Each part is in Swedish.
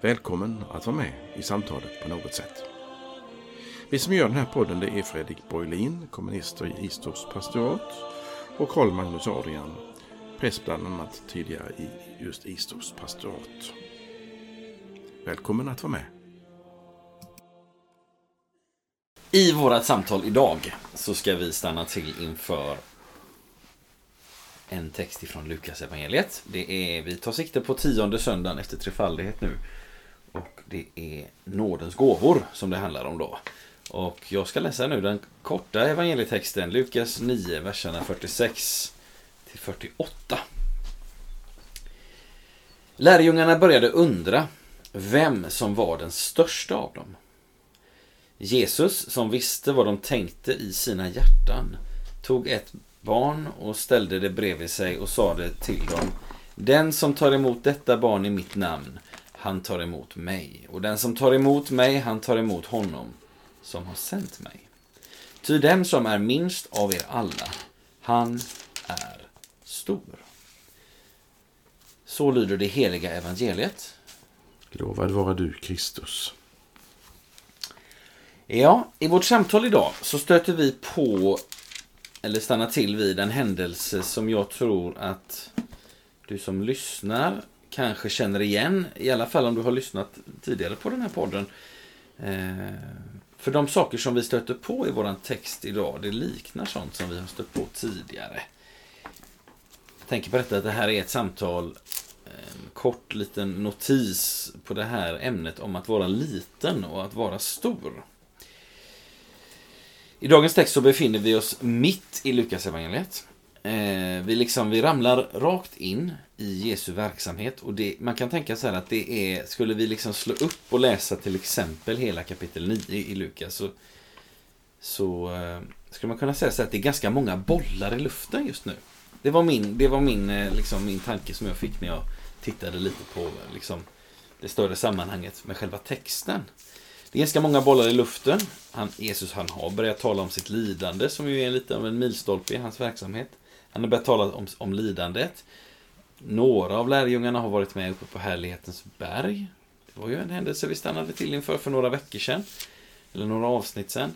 Välkommen att vara med i samtalet på något sätt. Vi som gör den här podden det är Fredrik Borglin, kommunister i Istorps pastorat och Karl Magnus Adrian, präst bland annat tidigare i just Istorps pastorat. Välkommen att vara med. I vårt samtal idag så ska vi stanna till inför en text ifrån Lukas evangeliet. Det är, vi tar sikte på tionde söndagen efter trefaldighet nu. Och det är nådens gåvor som det handlar om då. Och jag ska läsa nu den korta evangelietexten, Lukas 9, verserna 46 till 48. Lärjungarna började undra vem som var den största av dem. Jesus, som visste vad de tänkte i sina hjärtan, tog ett barn och ställde det bredvid sig och sade till dem Den som tar emot detta barn i mitt namn, han tar emot mig. Och den som tar emot mig, han tar emot honom som har sänt mig. Ty den som är minst av er alla, han är stor. Så lyder det heliga evangeliet. Lovad vara du Kristus. Ja, i vårt samtal idag så stöter vi på, eller stannar till vid en händelse som jag tror att du som lyssnar kanske känner igen, i alla fall om du har lyssnat tidigare på den här podden. Eh, för de saker som vi stöter på i våran text idag, det liknar sånt som vi har stött på tidigare. Jag tänker på detta att det här är ett samtal, en kort liten notis på det här ämnet om att vara liten och att vara stor. I dagens text så befinner vi oss mitt i Lukas evangeliet. Eh, vi, liksom, vi ramlar rakt in i Jesu verksamhet. Och det, man kan tänka så här att det är, skulle vi liksom slå upp och läsa till exempel hela kapitel 9 i Lukas så, så eh, skulle man kunna säga så att det är ganska många bollar i luften just nu. Det var min, det var min, eh, liksom, min tanke som jag fick när jag tittade lite på liksom, det större sammanhanget med själva texten. Det är ganska många bollar i luften. Han, Jesus han har börjat tala om sitt lidande som ju är lite av en milstolpe i hans verksamhet. Han har börjat tala om, om lidandet. Några av lärjungarna har varit med uppe på härlighetens berg. Det var ju en händelse vi stannade till inför för några veckor sedan. Eller några avsnitt sedan.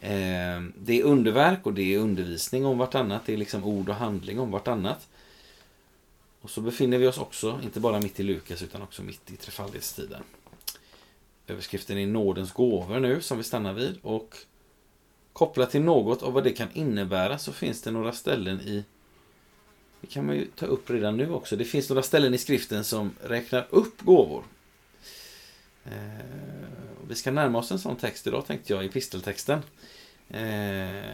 Eh, det är underverk och det är undervisning om vartannat. Det är liksom ord och handling om vartannat. Och så befinner vi oss också, inte bara mitt i Lukas, utan också mitt i trefaldighetstiden. Överskriften är nådens gåvor nu, som vi stannar vid. Och kopplat till något av vad det kan innebära så finns det några ställen i det kan man ju ta upp redan nu också. Det finns några ställen i skriften som räknar upp gåvor. Eh, vi ska närma oss en sån text idag tänkte jag, i pisteltexten. Eh,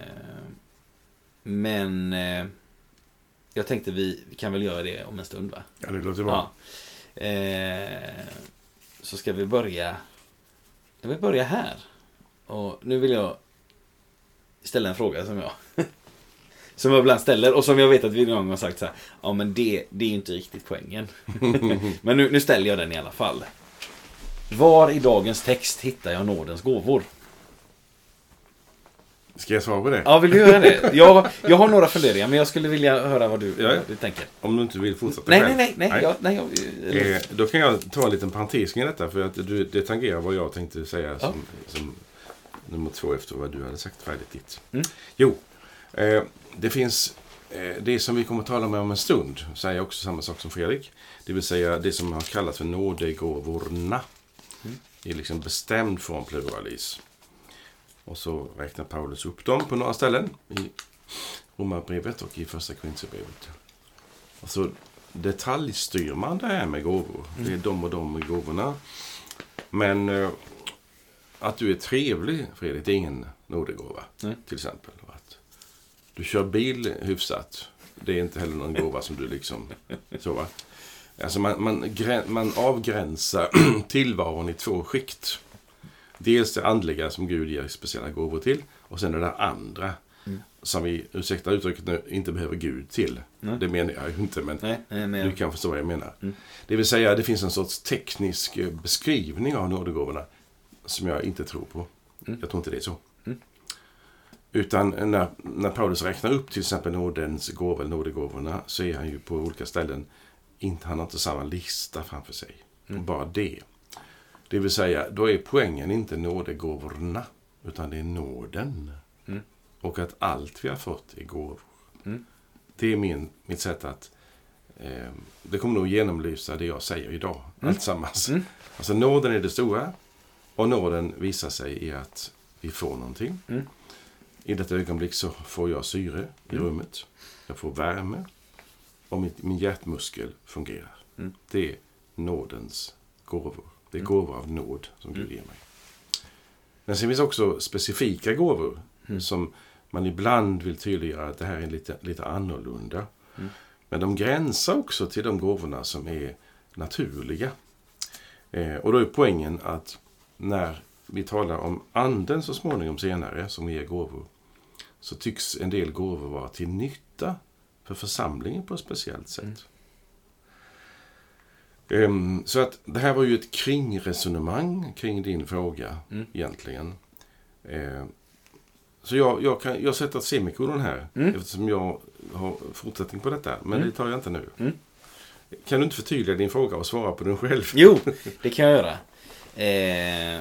men eh, jag tänkte vi, vi, kan väl göra det om en stund va? Ja, det låter bra. Ja. Eh, så ska vi börja jag vill börja här. Och nu vill jag ställa en fråga som jag som jag ibland ställer och som jag vet att vi någon gång har sagt så här. Ja men det, det är inte riktigt poängen. men nu, nu ställer jag den i alla fall. Var i dagens text hittar jag nådens gåvor? Ska jag svara på det? Ja, vill du göra det? Jag, jag har några funderingar, men jag skulle vilja höra vad du, ja, vad du tänker. Om du inte vill fortsätta nej, själv. Nej, nej, nej. Jag, nej jag, eh, då kan jag ta en liten parentes kring detta, för att du, det tangerar vad jag tänkte säga Ja. som, som nummer två efter vad du hade sagt färdigt ditt. Mm. Jo, eh, det finns eh, det som vi kommer att tala med om en stund, säger också samma sak som Fredrik. Det vill säga det som har kallats för nådegåvorna. Mm. I liksom bestämd form pluralis. Och så räknar Paulus upp dem på några ställen i Romarbrevet och i första Korinthierbrevet. Och så detaljstyr man det här med gåvor. Det är de och de gåvorna. Men eh, att du är trevlig, Fredrik, det är ingen nådegåva. Nej. Till exempel. Att du kör bil hyfsat, det är inte heller någon gåva som du liksom... Så va? Alltså man, man, man avgränsar tillvaron i två skikt. Dels det andliga som Gud ger speciella gåvor till. Och sen det där andra. Som vi, ursäkta uttrycket nu, inte behöver Gud till. Nej. Det menar jag ju inte men Nej, nej, men du kan förstå vad jag menar. Det vill säga det finns en sorts teknisk beskrivning av nådegåvorna. Som jag inte tror på. Jag tror inte det är så. Utan när, när Paulus räknar upp till exempel nådens gåvor, eller nådegåvorna, så är han ju på olika ställen, inte, han har inte samma lista framför sig. Bara det. Det vill säga, då är poängen inte nådegåvorna, utan det är nåden. Och att allt vi har fått är gåvor. Det är min, mitt sätt att... Eh, det kommer nog genomlysa det jag säger idag. Alltsammans. Alltså nåden är det stora. Och nåden visar sig i att vi får någonting. I detta ögonblick så får jag syre i rummet. Jag får värme. Och mitt, min hjärtmuskel fungerar. Det är nådens gåvor. Det är gåvor av nåd som Gud ger mig. Men sen finns också specifika gåvor. Som man ibland vill tydliggöra att det här är lite, lite annorlunda. Men de gränsar också till de gåvorna som är naturliga. Eh, och då är poängen att när vi talar om anden så småningom senare som ger gåvor. Så tycks en del gåvor vara till nytta för församlingen på ett speciellt sätt. Ehm, så att det här var ju ett kringresonemang kring din fråga egentligen. Ehm, så jag, jag, kan, jag sätter semikolon här eftersom jag har fortsättning på detta. Men det tar jag inte nu. Kan du inte förtydliga din fråga och svara på den själv? Jo, det kan jag göra. Eh,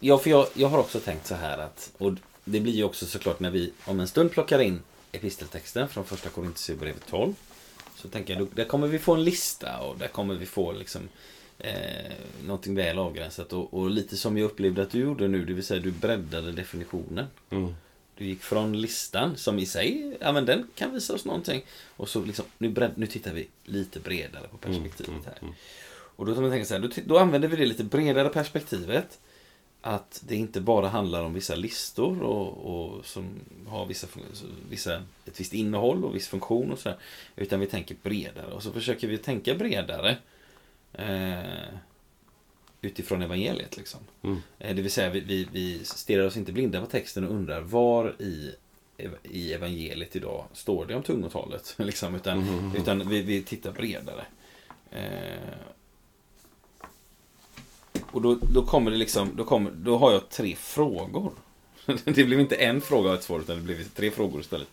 ja, för jag, jag har också tänkt så här att, och det blir ju också såklart när vi om en stund plockar in episteltexten från första Korinthierbrevet 12. Så tänker jag, där kommer vi få en lista och där kommer vi få liksom eh, någonting väl avgränsat. Och, och lite som jag upplevde att du gjorde nu, det vill säga du breddade definitionen. Mm. Du gick från listan, som i sig, ja men den kan visa oss någonting. Och så liksom, nu, bredd, nu tittar vi lite bredare på perspektivet här. Och då, tänka så här, då, då använder vi det lite bredare perspektivet. Att det inte bara handlar om vissa listor och, och som har vissa, vissa, ett visst innehåll och viss funktion och sådär. Utan vi tänker bredare. Och så försöker vi tänka bredare. Eh, utifrån evangeliet liksom. Mm. Eh, Det vill säga vi, vi, vi stirrar oss inte blinda på texten och undrar var i, i evangeliet idag står det om tungotalet. Liksom, utan utan vi, vi tittar bredare. Eh, och då, då kommer det liksom, då, kommer, då har jag tre frågor. det blev inte en fråga och ett svar utan det blev tre frågor istället.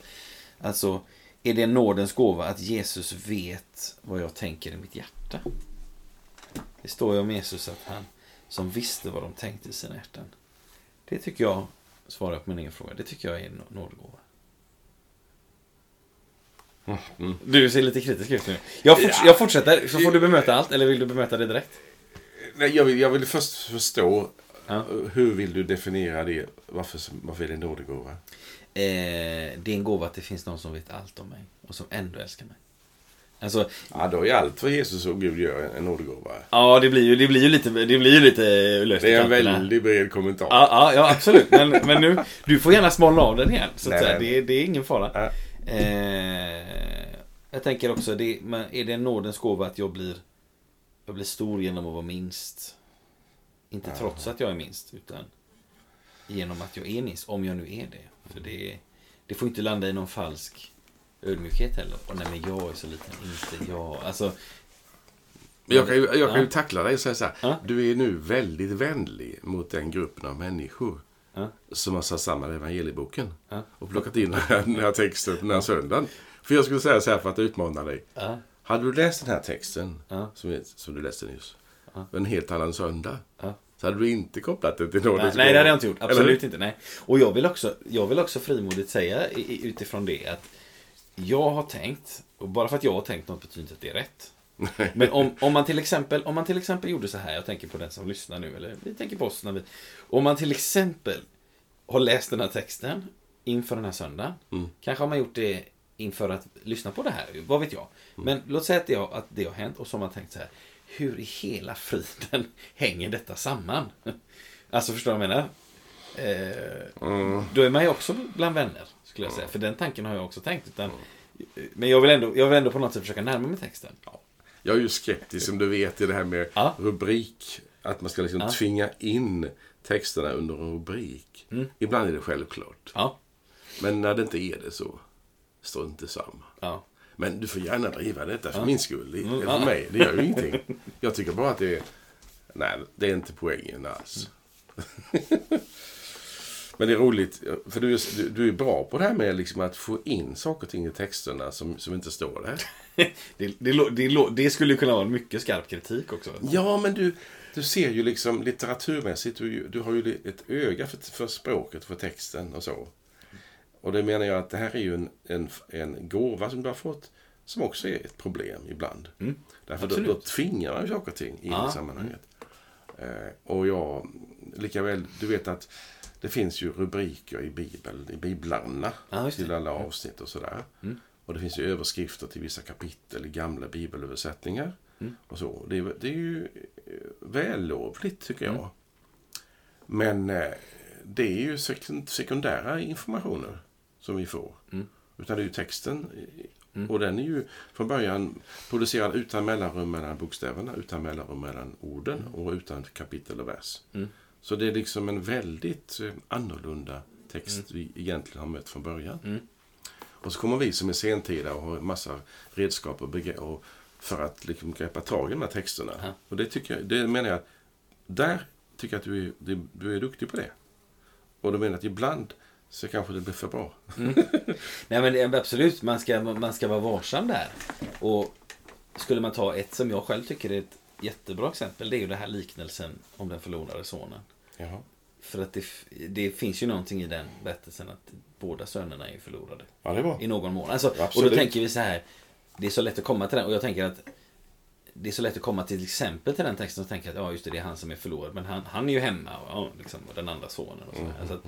Alltså, är det en nådens gåva att Jesus vet vad jag tänker i mitt hjärta? Det står ju om Jesus att han som visste vad de tänkte i sina hjärtan. Det tycker jag, svarar jag på min egen fråga, det tycker jag är en nå- nådegåva. Mm. Du ser lite kritisk ut nu. Jag, forts- jag fortsätter, så får du bemöta allt, eller vill du bemöta det direkt? Nej, jag, vill, jag vill först förstå Ja. hur vill du definiera det? Varför, varför är det en nådegåva? Eh, det är en gåva att det finns någon som vet allt om mig och som ändå älskar mig. Alltså, Ja, då är allt vad Jesus och Gud gör en nådegåva. ja det blir ju, det blir ju lite, det blir ju lite löst Det är en väldigt bred kommentar. Ja, ja, ja absolut. Men, men nu, du får gärna smalna av den igen. Så Nej, säga. nej. Det, är- det är ingen fara. Ja. Eh, jag tänker också, det, men är det en nådens gåva att jag blir, jag blir stor genom att vara minst? Inte trots att jag är minst, utan genom att jag är minst, om jag nu är det. För det, det får inte landa i någon falsk ödmjukhet heller. Och nej men jag är så liten, inte jag. Alltså, Men Jag kan ju, jag kan ju Ja. tackla dig och säga så här. Ja. Du är nu väldigt vänlig mot den gruppen av människor Ja. som har satt samman evangelieboken Ja. och plockat in den här, den här texten den här söndagen. För jag skulle säga så här för att utmana dig. Hade du läst den här texten Ja. som, som du läste nyss Ja. en helt annan söndag ja. så hade du inte kopplat det till nådens nej, det hade jag inte gjort. Eller Absolut hur? inte. Nej. Och jag vill också, jag vill också frimodigt säga utifrån det att jag har tänkt, och bara för att jag har tänkt något betyder inte att det är rätt. Men om, om, man till exempel, om man till exempel gjorde så här, jag tänker på den som lyssnar nu, eller vi tänker på oss när vi... Om man till exempel har läst den här texten inför den här söndagen. Mm. Kanske har man gjort det inför att lyssna på det här, vad vet jag. Men låt säga att det, har, att det har hänt och så har man tänkt så här. Hur i hela friden hänger detta samman? Alltså förstår du vad jag menar? Eh, Mm. Då är man ju också bland vänner, skulle jag säga. För den tanken har jag också tänkt. Utan, men jag vill, ändå, jag vill ändå på något sätt försöka närma mig texten. Jag är ju skeptisk som du vet i det här med Ja. att man ska liksom Ja. tvinga in texterna under en rubrik. Mm. Ibland är det självklart. Ja. Men när det inte är det så, strunt samma. Ja. Men du får gärna driva detta för Ja. min skull. Det, Mm, för mig, det gör ju ingenting. Jag tycker bara att det är... Nej, det är inte poängen alls. Men det är roligt, för du, är- du, du är bra på det här med liksom att få in saker och ting i texterna som, som inte står där. Det, det, det, det skulle kunna vara mycket skarp kritik också. Ja, men du, du ser ju liksom litteraturmässigt, du, du har ju ett öga för, för språket, för texten och så. Och det menar jag att det här är ju en, en, en gåva som du har fått, som också är ett problem ibland. Mm. Därför då, Absolut. då tvingar man ju saker och ting in Ja, i sammanhanget. Eh, och jag, lika väl, du vet att det finns ju rubriker i Bibeln, i biblarna, det. till alla avsnitt och sådär. Mm. Och det finns ju överskrifter till vissa kapitel i gamla bibelöversättningar. Mm. Och så. Det, är, det är ju eh, vällovligt, tycker jag. Mm. Men eh, det är ju sek- sekundära informationer som vi får. Mm. Utan det är ju texten. Mm. Och den är ju från början producerad utan mellanrum mellan bokstäverna, utan mellanrum mellan orden och utan kapitel och vers. Mm. Så det är liksom en väldigt eh, annorlunda text vi egentligen har mött från början. Mm. Och så kommer vi som är sentida och har massa redskap och, begre- och för att liksom greppa tag i de här texterna. Ja. Och det, tycker jag, det menar jag, där tycker jag att du är, du är duktig på det. Och då menar jag att ibland så kanske det blir för bra. Nej men det- absolut, man ska, man ska vara varsam där. Och skulle man ta ett som jag själv tycker är ett jättebra exempel. Det är ju den här liknelsen om den förlorade sonen. Jaha. För att det, det finns ju någonting i den berättelsen att båda sönerna är förlorade. Ja, det var. I någon mån. Alltså, och då tänker vi så här. Det är så lätt att komma till den. Och jag tänker att det är så lätt att komma till exempel till den texten och tänka att ja, just det, det är han som är förlorad. Men han, han är ju hemma och, ja, liksom, och den andra sonen. Och så Mm. här. så att,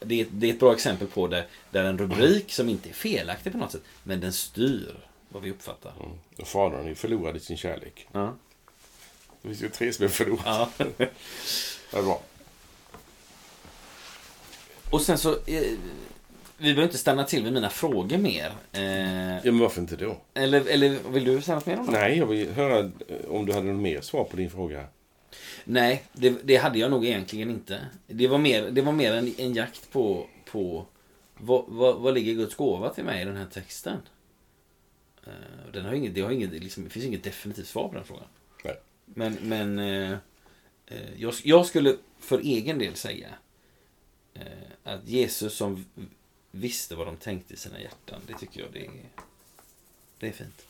det, är, det är ett bra exempel på där, där en rubrik som inte är felaktig på något sätt, men den styr vad vi uppfattar. Mm. Och fadern är ju förlorad i sin kärlek. Ja. Det finns ju tre som är förlorade. Ja. Det är bra. Och sen så, eh, vi behöver inte stanna till vid mina frågor mer. Eh, Ja, men varför inte då? eller, eller vill du säga något mer om det? Nej, jag vill höra eh, om du hade något mer svar på din fråga. Nej, det, det hade jag nog egentligen inte. Det var mer, det var mer en, en jakt på, på vad, vad, vad ligger Guds gåva till mig i den här texten? Eh, Den har inget, det, har inget, liksom, det finns inget definitivt svar på den frågan. Nej. Men, men eh, jag, jag skulle för egen del säga att Jesus som visste vad de tänkte i sina hjärtan, det tycker jag det är, det är fint.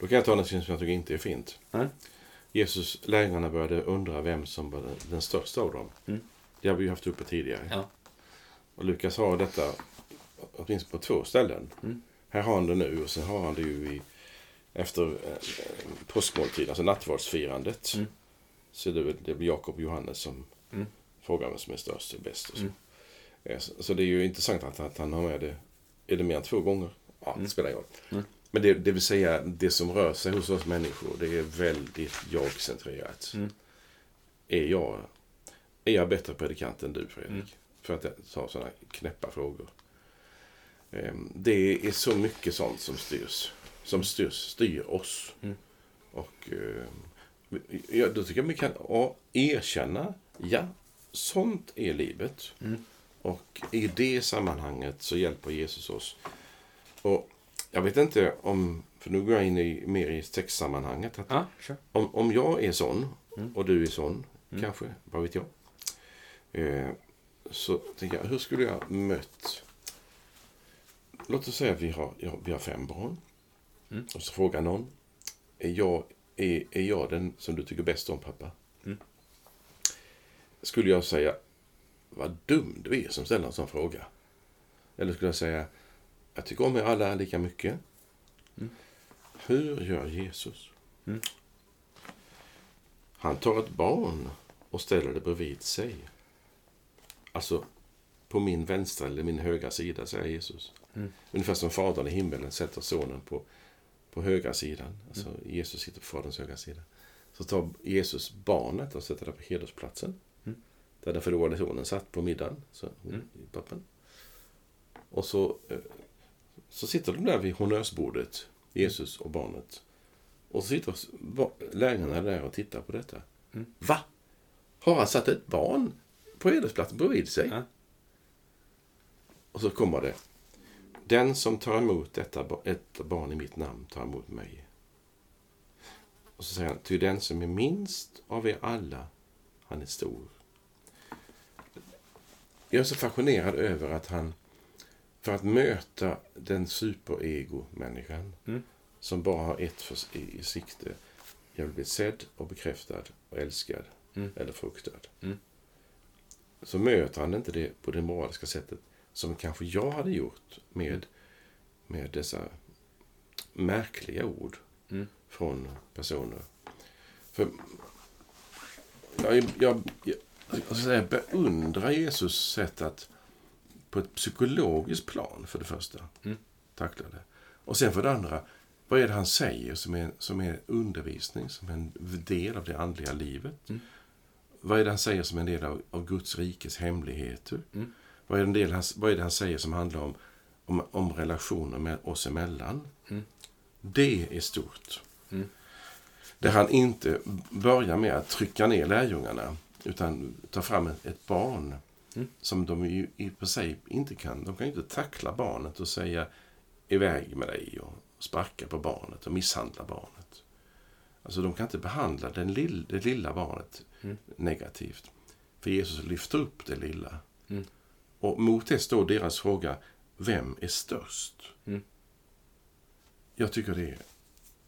Då kan jag ta något som jag tycker inte är fint. Nej? Jesus, lärjungarna började undra vem som var den, största av dem. Mm. Det har vi ju haft uppe tidigare. Ja. Och Lukas har detta åtminstone på två ställen. Mm. Här har han det nu och sen har han det ju i, efter eh, påskmåltiden, alltså nattvardsfirandet. Mm. Så det, det blir Jakob och Johannes som Mm. frågar vem som är störst och bäst. Och så. Mm. Eh, så, så det är ju intressant att, att han har med det. Är det mer än två gånger? Ja, det spelar ingen roll. Men det, det vill säga, det som rör sig hos oss människor, det är väldigt jag-centrerat. Mm. Är, jag, är jag bättre predikant än du, Fredrik? Mm. För att ta sådana knäppa frågor. Ehm, Det är så mycket sånt som styrs. Som styrs, styr oss. Mm. Och ehm, ja, då tycker jag vi kan erkänna, ja, sånt är livet. Mm. Och i det sammanhanget så hjälper Jesus oss. Och jag vet inte om, för nu går jag in i, mer i textsammanhanget. Att Ja, kör. om, om jag är sån Mm. och du är sån, Mm. kanske, vad vet jag. Eh, så tänker jag, hur skulle jag mött... Låt oss säga att vi har, ja, vi har fem barn. Mm. Och så frågar någon, är jag, är, är jag den som du tycker bäst om pappa? Mm. Skulle jag säga, vad dum du är som ställer en sån fråga. Eller skulle jag säga, jag tycker om er alla lika mycket. Mm. Hur gör Jesus? Mm. Han tar ett barn och ställer det bredvid sig. Alltså, på min vänstra eller min högra sida, säger Jesus. Mm. Ungefär som Fadern i himmelen sätter sonen på, på högra sidan. Alltså, Jesus sitter på Faderns högra sida. Så tar Jesus barnet och sätter det på hedersplatsen. Mm. Där den förlorade sonen satt på middagen. Så, Mm. pappan. Och så, eh, så sitter de där vid honnörsbordet, Jesus och barnet. Och så sitter lärjungarna där och tittar på detta. Va? Har han satt ett barn på hedersplatsen bredvid sig? Ja. Och så kommer det. Den som tar emot detta ett barn i mitt namn tar emot mig. Och så säger han, ty den som är minst av er alla, han är stor. Jag är så fascinerad över att han, för att möta den superego-människan Mm. som bara har ett för, i, i sikte. Jag vill bli sedd och bekräftad och älskad Mm. eller fruktad. Mm. Så möter han inte det på det moraliska sättet som kanske jag hade gjort med, med dessa märkliga ord Mm. från personer. För jag, jag, jag, jag säga, beundrar Jesus sätt att på ett psykologiskt plan för det första Mm. tackla det. Och sen för det andra, vad är det han säger som är, som är undervisning, som är en del av det andliga livet? Mm. Vad är det han säger som en del av, av Guds rikes hemligheter? Mm. Vad, är en del, han- vad är det han säger som handlar om, om, om relationer med oss emellan? Mm. Det är stort. Mm. Där han inte börjar med att trycka ner lärjungarna utan tar fram ett barn Mm. som de ju i sig inte kan. De kan ju inte tackla barnet och säga iväg med dig och sparka på barnet och misshandla barnet. Alltså de kan inte behandla den lill, det lilla barnet Mm. negativt. För Jesus lyfter upp det lilla. Mm. Och mot det står deras fråga, vem är störst? Mm. Jag tycker det är,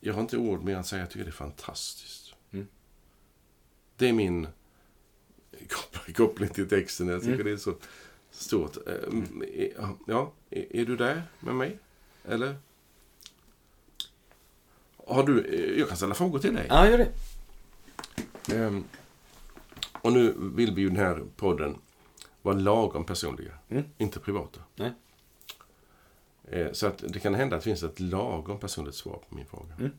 jag har inte ord mer än att säga, jag tycker det är fantastiskt. Mm. Det är min kop- koppling till texten. Jag tycker Mm. det är så stort. Eh, är- Ja, är är du där med mig? Eller? Har du, eh, jag kan ställa frågor till dig. Ja, gör det. Ehm, och nu vill vi ju den här podden vara lagom personliga, Mm. inte privata. Nej. Eh, så att det kan hända att det finns ett lagom personligt svar på min fråga. Mm.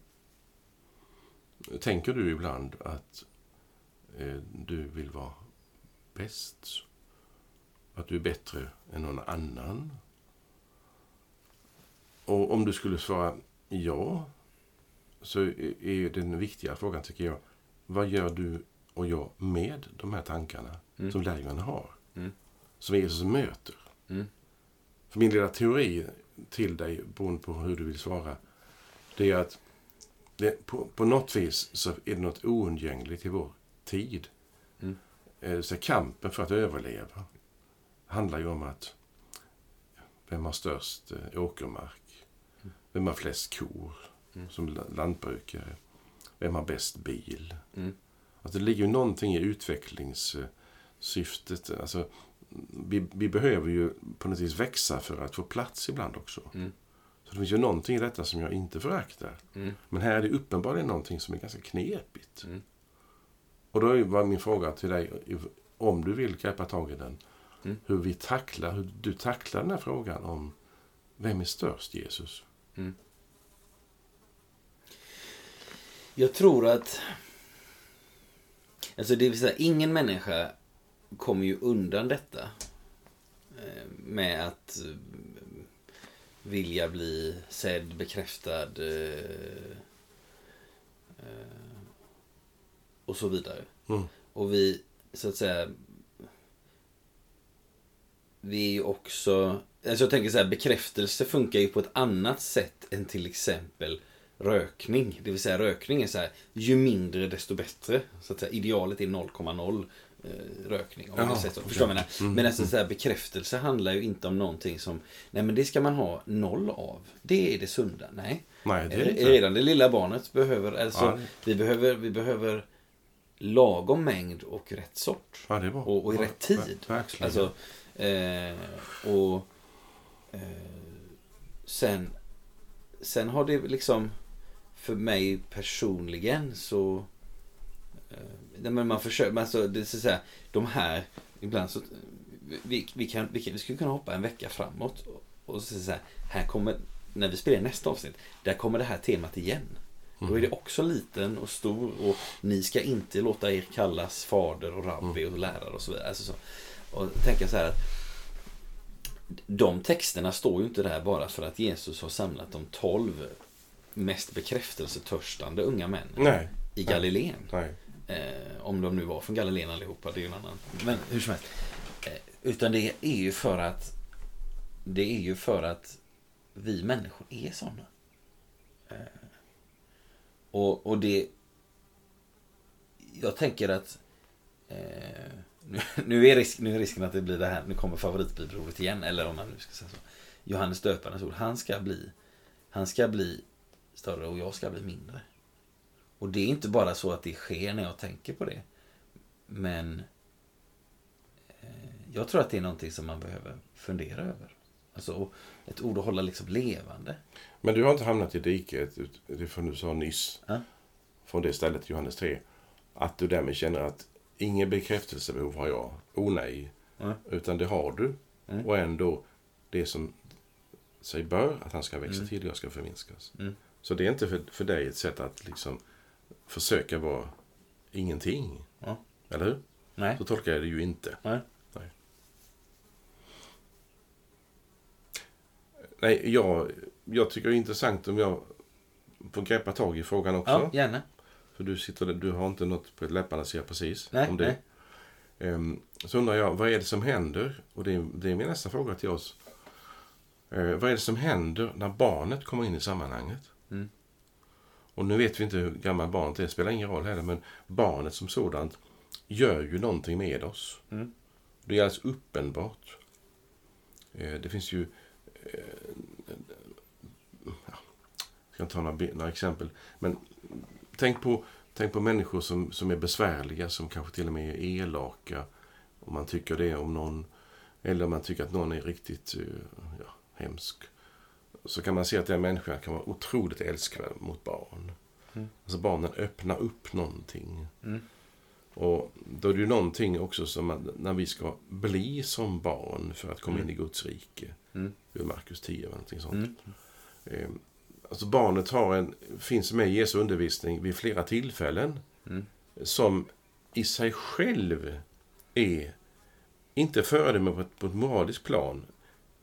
Tänker du ibland att eh, du vill vara bäst? Att du är bättre än någon annan? Och om du skulle svara ja, så är den viktiga frågan tycker jag, vad gör du och jag med de här tankarna Mm. som lärjungarna har? Mm. Som Jesus möter. Mm. För min lilla teori till dig, beroende på hur du vill svara, det är att det, på, på något vis så är det något oundgängligt i vår tid. Mm. Eh, Så kampen för att överleva handlar ju om att vem har störst eh, åkermark? Vem har flest kor Mm. som la- lantbrukare? Vem har bäst bil? Mm. Alltså det ligger ju någonting i utvecklingssyftet. Alltså, vi, vi behöver ju på något vis växa för att få plats ibland också. Mm. Så det finns ju någonting i detta som jag inte föraktar. Mm. Men här är det uppenbarligen någonting som är ganska knepigt. Mm. Och då var min fråga till dig, om du vill greppa tag i den, Mm. hur vi tacklar, hur du tacklar den här frågan om vem är störst, Jesus? Jag tror att... Alltså det vill säga, ingen människa kommer ju undan detta. eh, Med att eh, vilja bli sedd, bekräftad eh, och så vidare. Mm. Och vi, så att säga, vi är ju också, alltså jag tänker så här, bekräftelse funkar ju på ett annat sätt än till exempel rökning. Det vill säga rökning är så här, ju mindre desto bättre. Så att säga, idealet är 0,0 eh, rökning. Om man säger så. Förstår vad jag? Mm, Men alltså, så här, bekräftelse handlar ju inte om någonting som, nej men det ska man ha noll av. Det är det sunda. Nej. Nej, det är Re- inte. Redan det lilla barnet behöver, alltså, Ja, vi behöver, vi behöver lagom mängd och rätt sort. Ja, bra. Och, och i Ja, rätt tid. Verkligen. Alltså, eh, och eh, sen, sen har det liksom för mig personligen så eh, men man försöker, alltså, det är så säga, de här, ibland så vi, vi, kan, vi, kan, vi skulle kunna hoppa en vecka framåt och, och så säga, här kommer, när vi spelar nästa avsnitt, där kommer det här temat igen. Då är det också liten och stor och ni ska inte låta er kallas fader och rabbi och lärare och så vidare. Alltså så. Och tänka så här att de texterna står ju inte där bara för att Jesus har samlat de tolv mest bekräftelsetörstande unga männen Nej. i. Galileen. Nej. Eh, om de nu var från Galileen allihopa, det är ju en annan. Men hur som helst. Eh, utan det är ju för att det är ju för att vi människor är sådana. Eh, och, och det... Jag tänker att... Eh, nu, nu, är risk, nu är risken att det blir det här, nu kommer favoritbibelordet igen, eller om man nu ska säga så. Johannes döparens ord, han ska bli, han ska bli större och jag ska bli mindre. Och det är inte bara så att det sker när jag tänker på det. Men eh, jag tror att det är någonting som man behöver fundera över. Alltså ett ord att hålla liksom levande. Men du har inte hamnat i diket, som du sa nyss, Ja. från det stället, Johannes 3. Att du därmed känner att ingen bekräftelsebehov har jag. Oh nej. Ja. Utan det har du. Mm. Och ändå det som sig bör, att han ska växa Mm. till jag ska förminskas. Mm. Så det är inte för, för dig ett sätt att liksom försöka vara ingenting. Ja. Eller hur? Nej. Så tolkar jag det ju inte. Nej. Nej, jag, jag tycker det är intressant om jag får greppa tag i frågan också. Ja, gärna. För du sitter du har inte något på läpparna ser jag precis. Nej, om det. nej. Ehm, så undrar jag, vad är det som händer? Och det är, det är min nästa fråga till oss. Eh, vad är det som händer när barnet kommer in i sammanhanget? Mm. Och nu vet vi inte hur gammal barnet är, det spelar ingen roll heller, men barnet som sådant gör ju någonting med oss. Mm. Det är alldeles uppenbart. Eh, det finns ju... Ja, jag ska inte ta några, några exempel, men tänk på, tänk på människor som, som är besvärliga, som kanske till och med är elaka. Om man tycker det om någon, eller om man tycker att någon är riktigt eh, ja, hemsk. Så kan man se att den människan kan vara otroligt älskvärd mot barn. Mm. Alltså barnen öppnar upp någonting. Mm. Och då är det ju någonting också som att när vi ska bli som barn för att komma Mm. in i Guds rike. Mm. Ur Markus 10 eller någonting sånt. Mm. Eh, Alltså barnet har en, finns med i Jesu undervisning vid flera tillfällen. Mm. Som i sig själv är, inte föredöme på på ett moraliskt plan,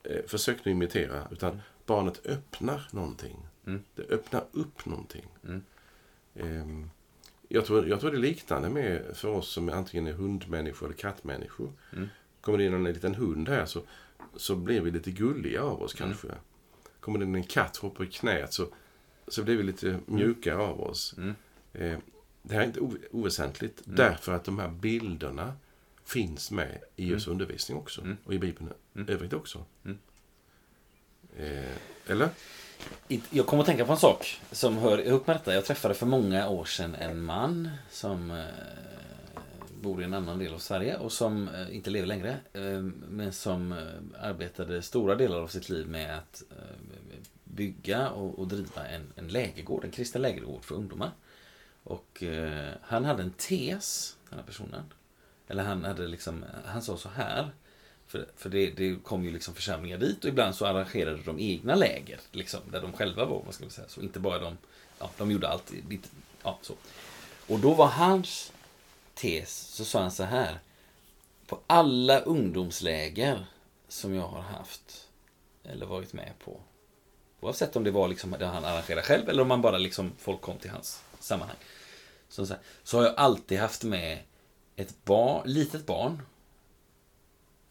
eh, försök nu imitera, utan barnet öppnar någonting. Mm. Det öppnar upp någonting. Mm. Ehm, jag, tror, jag tror det är liknande med för oss som antingen är hundmänniskor eller kattmänniskor. Mm. Kommer det in en liten hund här så, så blir vi lite gulliga av oss kanske. Kommer det en katt hoppar i knät så, så blir vi lite mjukare av oss. Mm. Eh, det här är inte oväsentligt Mm. därför att de här bilderna finns med i Jesu Mm. undervisning också. Mm. Och i Bibeln Mm. övrigt också. Mm. Eh, eller? Jag kommer att tänka på en sak som hör ihop med detta. Jag träffade för många år sedan en man som eh, bor i en annan del av Sverige och som eh, inte lever längre. Eh, men som eh, arbetade stora delar av sitt liv med att bygga och, driva en, en lägergård, en kristen lägergård för ungdomar. Och han hade en tes, den här personen. Eller han hade liksom, han sa så här. För, för det, det kom ju liksom församlingar dit och ibland så arrangerade de egna läger. Liksom, där de själva var, vad ska vi säga. Så inte bara de, ja, de gjorde allt. Ja, så. Och då var hans tes, så sa han så här. På alla ungdomsläger som jag har haft eller varit med på. Oavsett om det var liksom det han arrangerade själv eller om man bara liksom folk kom till hans sammanhang. Så, så, här, så har jag alltid haft med ett barn, litet barn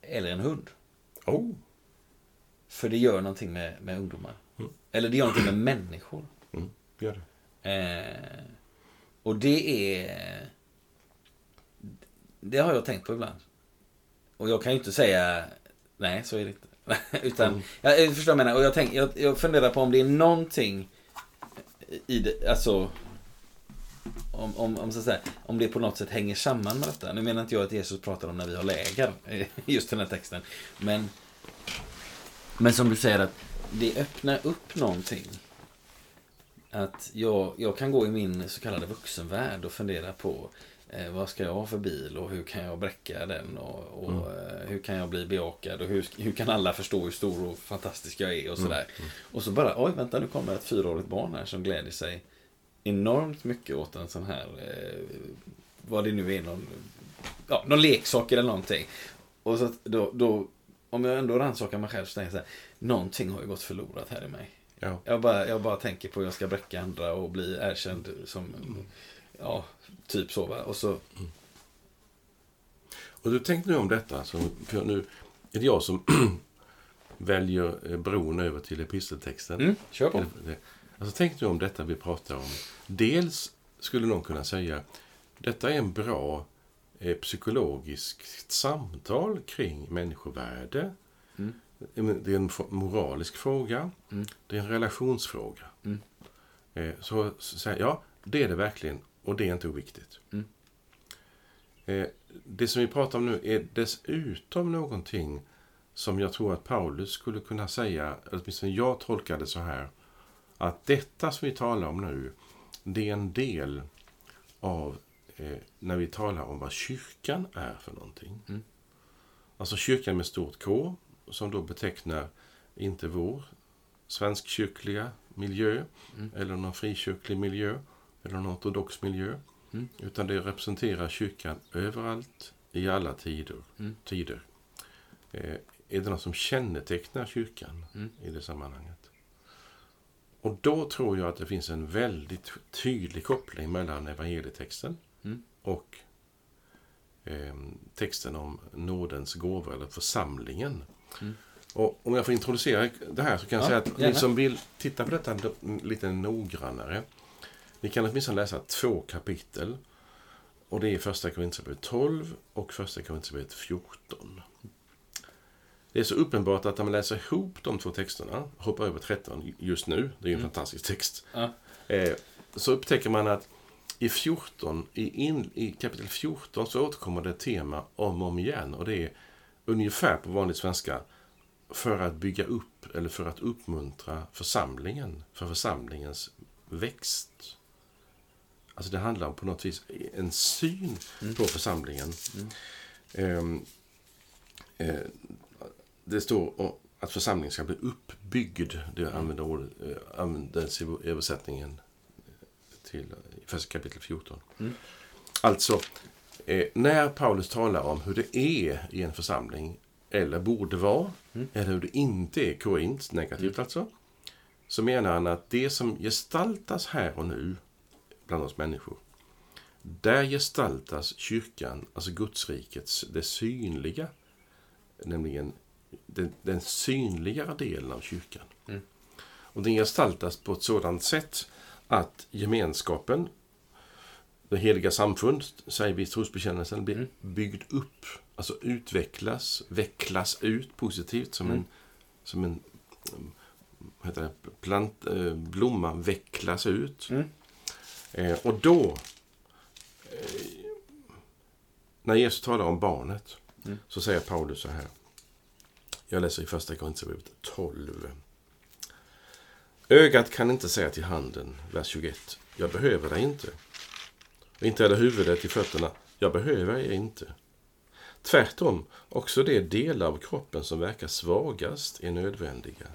eller en hund. Oh, För det gör någonting med, med ungdomar. Mm. Eller det gör någonting med människor. mm, gör det. Eh, och det är... Det har jag tänkt på ibland. Och jag kan ju inte säga nej, så är det inte. Utan, Mm. jag, jag förstår vad jag menar. Och jag, tänk, jag, jag funderar på om det är någonting i det, alltså om, om, om, så säga, om det på något sätt hänger samman med detta. Nu menar inte jag att Jesus pratar om när vi har läger, just den här texten. Men, men som du säger att det öppnar upp någonting. Att jag, jag kan gå i min så kallade vuxenvärld och fundera på eh, vad ska jag ha för bil och hur kan jag bräcka den och, och eh, hur kan jag bli bejakad och hur, hur kan alla förstå hur stor och fantastisk jag är och sådär. Och så bara, oj vänta nu kommer ett fyraårigt barn här som gläder sig enormt mycket åt en sån här, eh, vad det nu är, någon, ja, någon leksak eller någonting. Och så då, då, om jag ändå rannsakar mig själv så tänker jag så här, någonting har ju gått förlorat här i mig. Ja. Jag bara, jag bara tänker på att jag ska bräcka andra och bli erkänd som ja, typ så va. Och så, Och du tänk nu om detta, så, för nu är det jag som väljer eh, bron över till episteltexten. mm, kör på. Det- Alltså tänk nu om detta vi pratar om. Dels skulle någon kunna säga, detta är en bra eh, psykologiskt samtal kring människovärde. Mm. Det är en moralisk fråga. Mm. Det är en relationsfråga. Mm. Eh, så så ja, det är det verkligen. Och det är inte oviktigt. Mm. Eh, det som vi pratar om nu är dessutom någonting som jag tror att Paulus skulle kunna säga, åtminstone jag tolkar det så här, att detta som vi talar om nu, det är en del av eh, när vi talar om vad kyrkan är för någonting. Mm. Alltså kyrkan med stort K, som då betecknar inte vår svenskkyrkliga miljö, Mm. eller någon frikyrklig miljö, eller någon ortodox miljö, Mm. utan det representerar kyrkan överallt, i alla tider. Mm. tider. Eh, är det något som kännetecknar kyrkan Mm. i det sammanhanget? Och då tror jag att det finns en väldigt tydlig koppling mellan evangelietexten Mm. och eh, texten om nådens gåva, eller församlingen. Mm. Och om jag får introducera det här så kan jag Ja, säga att ni som vill titta på detta lite noggrannare, ni kan åtminstone läsa två kapitel. Och det är första Korinthierbrevet 12 och första Korinthierbrevet 14. Det är så uppenbart att när man läser ihop de två texterna, hoppar över 13 just nu, det är ju en Mm. fantastisk text, Ja. eh, så upptäcker man att i 14, i, in, i kapitel 14 så återkommer det ett tema om och om igen. Och det är ungefär på vanlig svenska för att bygga upp eller för att uppmuntra församlingen, för församlingens växt. Alltså det handlar om på något vis en syn Mm. på församlingen. Ehm, eh, det står att församlingen ska bli uppbyggd. Det använder ordet, eh, används i översättningen till första kapitel 14. Mm. Alltså, eh, när Paulus talar om hur det är i en församling, eller borde vara, Mm. eller hur det inte är, Korint, negativt alltså, så menar han att det som gestaltas här och nu bland oss människor, där gestaltas kyrkan, alltså Gudsrikets, det synliga, nämligen den, den synligare delen av kyrkan. Mm. Och den gestaltas på ett sådant sätt att gemenskapen, det heliga samfund, säger vi i trosbekännelsen, blir Mm. byggd upp, alltså utvecklas, vecklas ut positivt som Mm. en, som en heter det, plant, eh, blomma vecklas ut. Mm. Eh, och då, eh, när Jesus talar om barnet, Mm. så säger Paulus så här. Jag läser i första Korinthierbrevet 12. Ögat kan inte säga till handen, vers 21, jag behöver dig inte. Och inte heller huvudet till fötterna, jag behöver er inte. Tvärtom, också de delar av kroppen som verkar svagast är nödvändiga.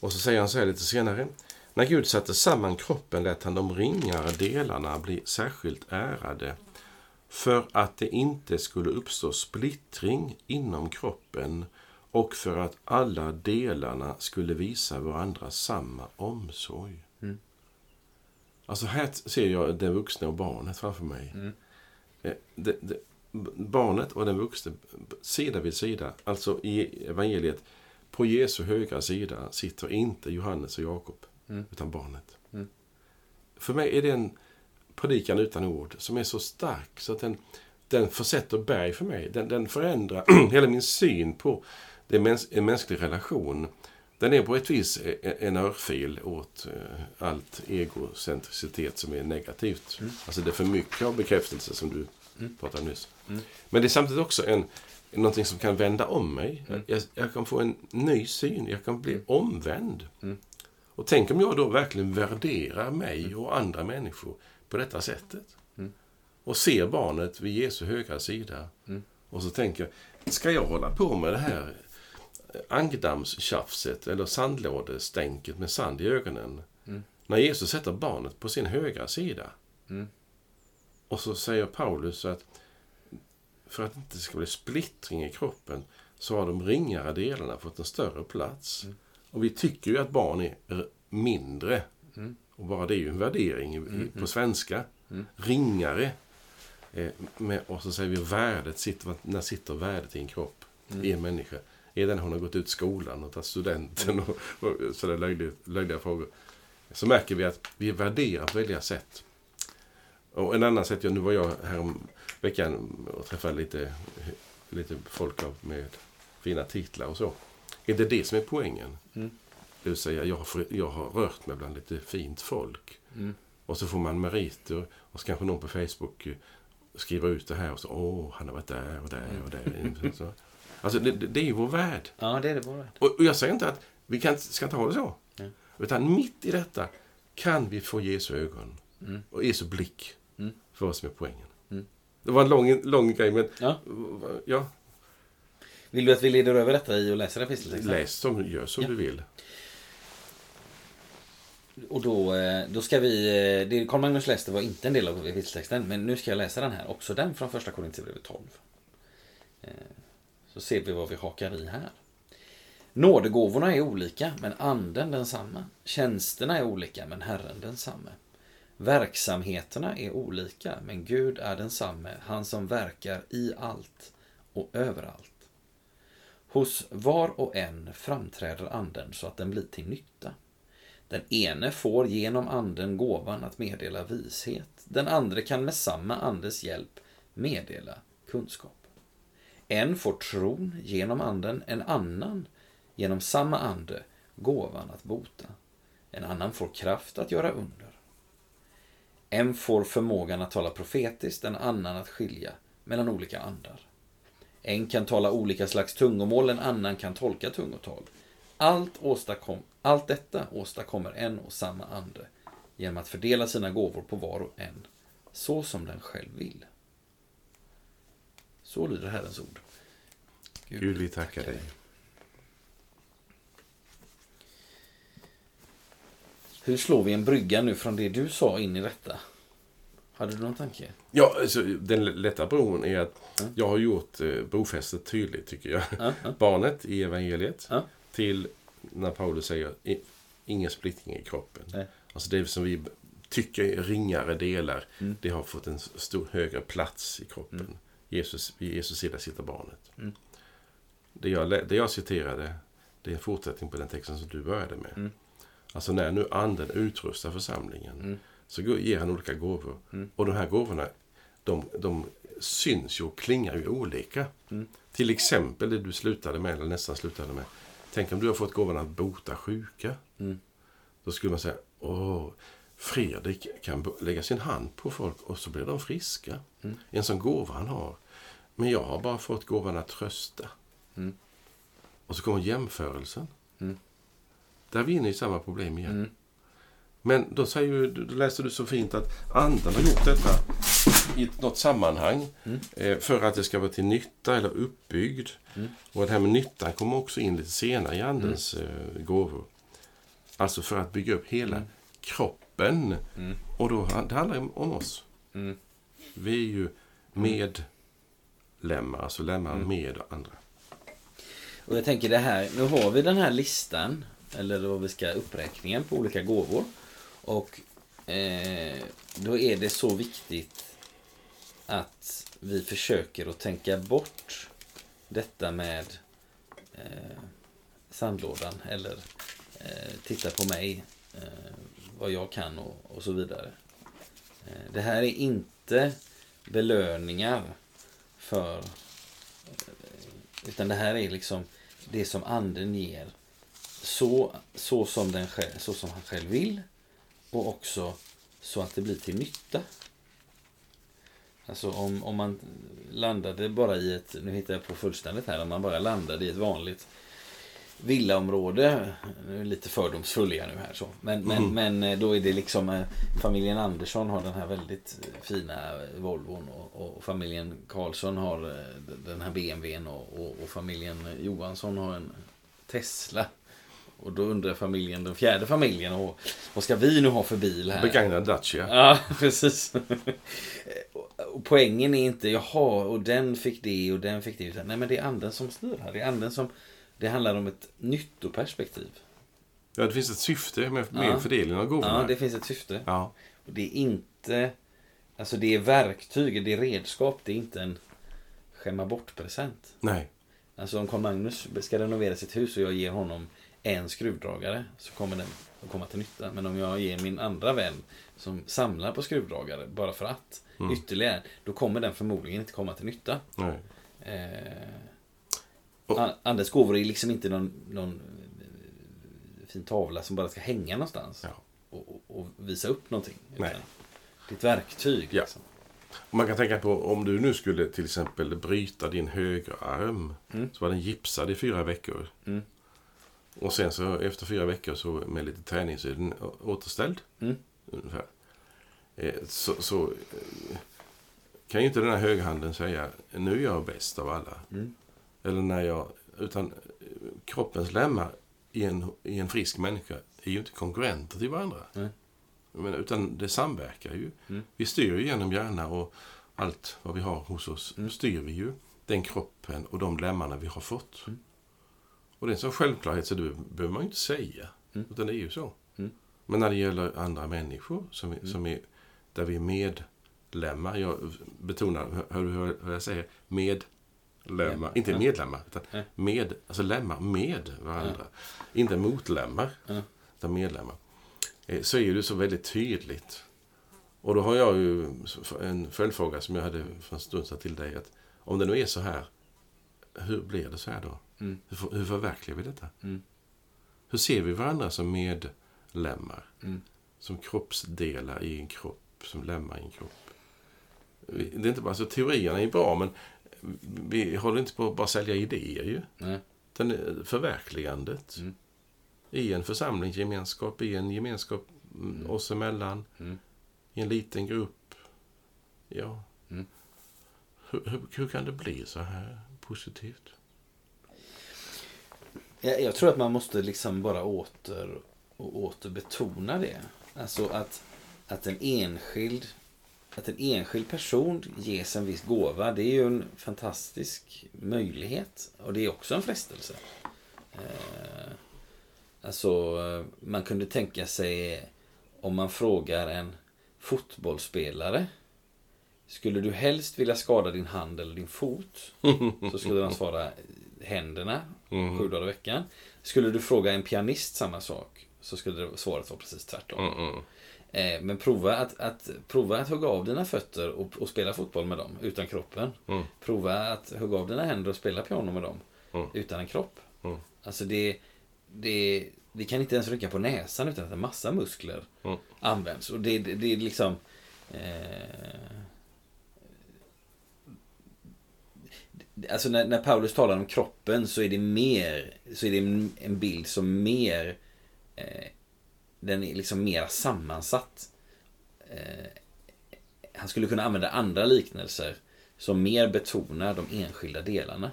Och så säger han så här lite senare. När Gud satte samman kroppen lät han de ringare delarna bli särskilt ärade för att det inte skulle uppstå splittring inom kroppen och för att alla delarna skulle visa varandra samma omsorg. Mm. Alltså här ser jag den vuxna och barnet framför mig. Mm. Eh, Det, det, barnet och den vuxne sida vid sida, alltså i evangeliet, på Jesu högra sida sitter inte Johannes och Jakob, Mm. utan barnet. Mm. För mig är det en predikan utan ord som är så stark så att den, den försätter berg för mig. Den, den förändrar hela min syn på det mäns en mänsklig relation. Den är på ett vis e- en örfil åt eh, allt egocentricitet som är negativt. Mm. Alltså det är för mycket av bekräftelse som du Mm. pratade om nyss. Mm. Men det är samtidigt också en, någonting som kan vända om mig. Mm. Jag, jag kan få en ny syn, jag kan bli Mm. omvänd. Och tänk om jag då verkligen värderar mig och andra människor på detta sättet. Mm. Och ser barnet vid Jesu högra sida. Mm. Och så tänker jag, ska jag hålla på med det här ankdammstjafset eller sandlådestänket med sand i ögonen? Mm. När Jesus sätter barnet på sin högra sida. Mm. Och så säger Paulus att för att det inte ska bli splittring i kroppen så har de ringare delarna fått en större plats. Mm. Och vi tycker ju att barn är r- mindre. Mm. Och bara det är ju en värdering i- på svenska. Ringare. Eh, med, och så säger vi värdet. Sitter, när sitter värdet i en kropp? I en människa? Är det när hon har gått ut skolan och tagit studenten och, och sådär löjliga, löjliga frågor. Så märker vi att vi värderar på väldiga sätt. Och en annan sätt, nu var jag här om veckan och träffade lite, lite folk med fina titlar och så. Är det det som är poängen? Mm. Det vill säga, jag har, jag har rört mig bland lite fint folk. Mm. Och så får man meriter och så kanske någon på Facebook eh, skriver ut det här och så åh, han har varit där och där och där. Så. Alltså, det, det det är ju vår värld. Ja, det är det bara. Och, och jag säger inte att vi kan, ska inte ha det så. Nej. Utan mitt i detta kan vi få Jesu ögon Mm. och Jesu blick Mm. för vad som är poängen. Mm. Det var en lång, lång grej, men Ja. ja, Vill du att vi leder över detta i och läser episteltexten? läs som, gör som Ja. du vill. Och då, eh, då ska vi... eh, Det Carl Magnus läste var inte en del av episteltexten, men nu ska jag läsa den här. Också den från första Korinthierbrevet 12. Eh, Så ser vi vad vi hakar i här. Nådegåvorna är olika, men anden densamma. Tjänsterna är olika, men Herren densamme. Verksamheterna är olika, men Gud är densamme, han som verkar i allt och överallt. Hos var och en framträder anden så att den blir till nytta. Den ene får genom anden gåvan att meddela vishet. Den andra kan med samma andes hjälp meddela kunskap. En får tron genom anden, en annan genom samma ande gåvan att bota. En annan får kraft att göra under. En får förmågan att tala profetiskt, en annan att skilja mellan olika andar. En kan tala olika slags tungomål, en annan kan tolka tungotal. Allt, åstadkom, allt detta åstadkommer en och samma ande genom att fördela sina gåvor på var och en, så som den själv vill. Så lyder Herrens ord. Gud, vi tackar dig. Hur slår vi en brygga nu från det du sa in i detta? Hade du någon tanke? Ja, alltså, den lätta bron är att jag har gjort eh, brofästet tydligt, tycker jag. Ja, ja. Barnet i evangeliet till när Paulus säger "I- ingen splittring i kroppen. Nej. Alltså det som vi tycker är ringare delar, Mm. det har fått en stor högre plats i kroppen. Jesus, vid Jesus sida sitter barnet. Mm. Det, jag, det jag citerade, det är en fortsättning på den texten som du började med. Mm. Alltså när nu anden utrustar församlingen Mm. Så ger han olika gåvor. Mm. Och de här gåvorna, de, de syns ju och klingar ju olika. Mm. Till exempel det du slutade med, eller nästan slutade med. Tänk om du har fått gåvan att bota sjuka. Mm. Då skulle man säga, åh, Fredrik kan lägga sin hand på folk och så blir de friska. Mm. En sån gåva han har. Men jag har bara fått gåvan att trösta. Mm. Och så kommer jämförelsen. Mm. Där är vi inne i samma problem igen. Mm. Men då, säger då läste du så fint att anden har gjort detta i något sammanhang Mm. eh, för att det ska vara till nytta eller uppbyggd. Mm. Och det här med nyttan kommer också in lite senare i andens eh, gåvor. Alltså för att bygga upp hela Mm. kroppen. Mm. Och då det handlar det om oss. Mm. Vi är ju medlemmar, alltså lemmar Mm. med andra. Och jag tänker det här, nu har vi den här listan, eller vad vi ska, uppräkningen på olika gåvor. Och eh, då är det så viktigt att vi försöker att tänka bort detta med eh, sandlådan eller eh, titta på mig, eh, vad jag kan och, och så vidare. Eh, det här är inte belöningar för eh, utan det här är liksom det som anden ger. Så, så, som, den själv, så som han själv vill. Och också så att det blir till nytta. Alltså om, om man landade bara i ett, nu hittar jag på fullständigt här, om man bara landade i ett vanligt villaområde, nu är lite fördomsfull är jag nu här så. Men, men, Mm. men eh, då är det liksom eh, familjen Andersson har den här väldigt fina Volvon och, och familjen Karlsson har eh, den här BMWn och, och, och familjen Johansson har en Tesla. Och då undrar familjen, den fjärde familjen, och, vad ska vi nu ha för bil här? Begagnad Dacia. Ja, precis. Och poängen är inte, jaha, och den fick det och den fick det. Nej, men det är anden som styr här. Det är anden som... Det handlar om ett nyttoperspektiv. Ja, det finns ett syfte med, med Ja. fördelningen av gåvorna. Ja, det finns ett syfte. ja. Och det är inte... Alltså det är verktyg, det är redskap, det är inte en skämma bort-present. Nej. Alltså om Carl Magnus ska renovera sitt hus och jag ger honom en skruvdragare så kommer den att komma till nytta. Men om jag ger min andra vän som samlar på skruvdragare bara för att ytterligare, då kommer den förmodligen inte komma till nytta. Nej. Eh, Anders gåvor är liksom inte någon, någon eh, fin tavla som bara ska hänga någonstans Ja. och, och, visa upp någonting. Nej. Utan Det är ett verktyg. Ja. Liksom. Man kan tänka på om du nu skulle till exempel bryta din högerarm. Mm. Så var den gipsad i fyra veckor. Mm. Och sen så efter fyra veckor så med lite träning så är den återställd. Mm. Ungefär. Eh, Så, så eh, kan ju inte den här högerhanden säga nu är jag bäst av alla. Mm. Eller när jag... Utan eh, kroppens lemmar i en, i en frisk människa är ju inte konkurrenter till varandra. Jag menar, utan det samverkar ju. Mm. Vi styr ju genom hjärna och allt vad vi har hos oss. Mm. styr vi ju den kroppen och de lemmarna vi har fått. Mm. Och det är en sån självklarhet så det behöver man ju inte säga. Mm. Utan det är ju så. Mm. Men när det gäller andra människor som, är- som är, där vi är medlemmar. Jag betonar, hör du hur jag säger? Medlemmar. Inte Ja. medlemmar, utan med, alltså lemmar med varandra. Inte motlemmar, Ja. utan medlemmar. Eh, Så är det så väldigt tydligt. Och då har jag ju en följdfråga som jag hade för en stund sedan till dig. Att om det nu är så här, hur blir det så här då? Mm. Hur, hur förverkligar vi detta? Mm. Hur ser vi varandra som medlemmar? Mm. Som kroppsdelar i en kropp, som lemmar i en kropp. Det är inte bara, alltså, teorierna är bra, men vi håller inte på att bara sälja idéer ju. Nej. Utan eh, förverkligandet. Mm. I en församlingsgemenskap, i en gemenskap mm. oss emellan. Mm. I en liten grupp. Ja. Mm. Hur, hur, hur kan det bli så här positivt? Jag, jag tror att man måste liksom bara åter och åter betona det. Alltså att, att en enskild att en enskild person ges en viss gåva, det är ju en fantastisk möjlighet. Och det är också en frestelse. Eh, alltså, eh, man kunde tänka sig om man frågar en fotbollsspelare skulle du helst vilja skada din hand eller din fot? Så skulle de svara händerna Mm. sju dagar i veckan. Skulle du fråga en pianist samma sak så skulle svaret vara precis tvärtom. Mm, mm. Eh, men prova att, att, prova att hugga av dina fötter och, och spela fotboll med dem utan kroppen. Mm. Prova att hugga av dina händer och spela piano med dem Mm. utan en kropp. Mm. Alltså det, det, vi kan inte ens rycka på näsan utan att en massa muskler används. Och det, det, det är liksom... Eh, Alltså när, när Paulus talar om kroppen så är det mer Så är det en, bild som mer eh, Den är liksom mer sammansatt. Eh, Han skulle kunna använda andra liknelser Som mer betonar de enskilda delarna.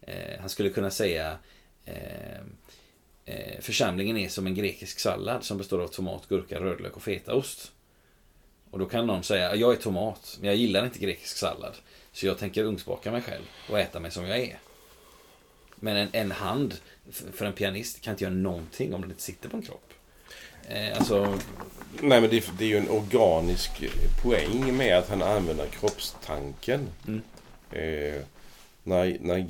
Eh, Han skulle kunna säga eh, eh Församlingen är som en grekisk sallad som består av tomat, gurka, rödlök och fetaost. Och då kan någon säga, jag är tomat, men jag gillar inte grekisk sallad. Så jag tänker ugnsbaka mig själv och äta mig som jag är. Men en, en hand för en pianist kan inte göra någonting om den inte sitter på en kropp. Eh, alltså, Nej, men det, är- det är ju en organisk poäng med att han använder kroppstanken. Mm. Eh, när, när,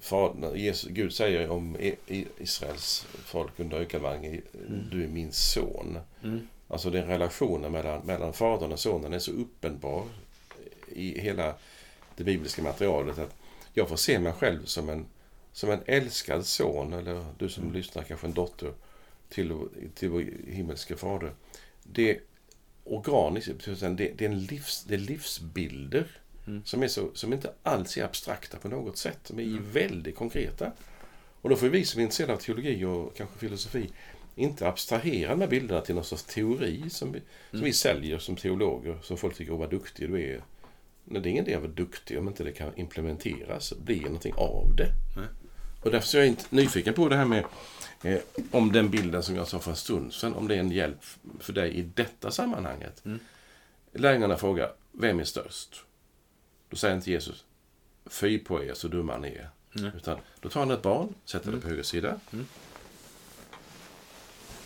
far, när Jesus, Gud säger om I- I- Israels folk under ökenvandringen, du är min son. mm, Alltså den relationen mellan, mellan fadern och sonen är så uppenbar i hela det bibliska materialet att jag får se mig själv som en, som en älskad son, eller du som lyssnar kanske en dotter till, till vår himmelske fader. Det är organiskt, det, det, är en livs, det är livsbilder Mm. som, är så, som inte alls är abstrakta på något sätt. De är väldigt konkreta. Och då får vi som är intresserade av teologi och kanske filosofi inte abstrahera de här bilderna till någon sorts teori som vi, som vi säljer som teologer. Som folk tycker, åh vad duktig du är. Det är ingen idé att vara duktig om inte det kan implementeras, bli någonting av det. Nej. Och därför är jag inte nyfiken på det här med eh, om den bilden som jag sa för en stund sedan, om det är en hjälp för dig i detta sammanhanget. Mm. Lärjungarna frågar, vem är störst? Då säger inte Jesus, fy på er så dumma ni är. Nej. Utan då tar han ett barn, sätter det på höger sida. Mm.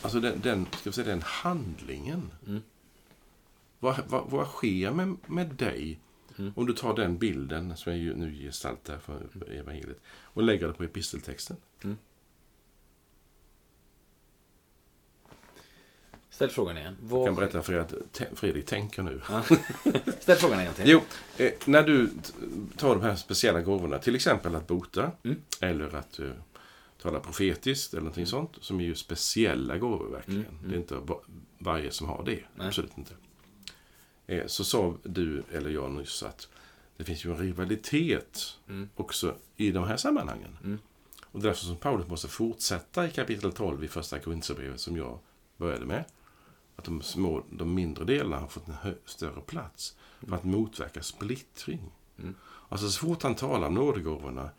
alltså den, den, ska vi säga, den handlingen. Mm. Vad, vad, vad sker med, med dig Mm. om du tar den bilden som jag nu gestaltar för evangeliet och lägger det på episteltexten? Ställ frågan igen. Jag Vad... kan berätta för er att Fredrik tänker nu. Ja. Ställ frågan igen till. Jo, eh, när du tar de här speciella gåvorna, till exempel att bota Mm. eller att eh, tala profetiskt eller någonting sånt, som är ju speciella gåvor verkligen. Mm, Det är inte va- varje som har det, Nej. absolut inte. Eh, så sa du eller jag nyss att det finns ju en rivalitet Mm. också i de här sammanhangen. Mm. Och därför som Paulus måste fortsätta i kapitel 12 i första Korinthierbrevet som jag började med. Att de, små, de mindre delarna har fått en större plats för att motverka splittring. Mm. Alltså så fort han talar om nådegåvorna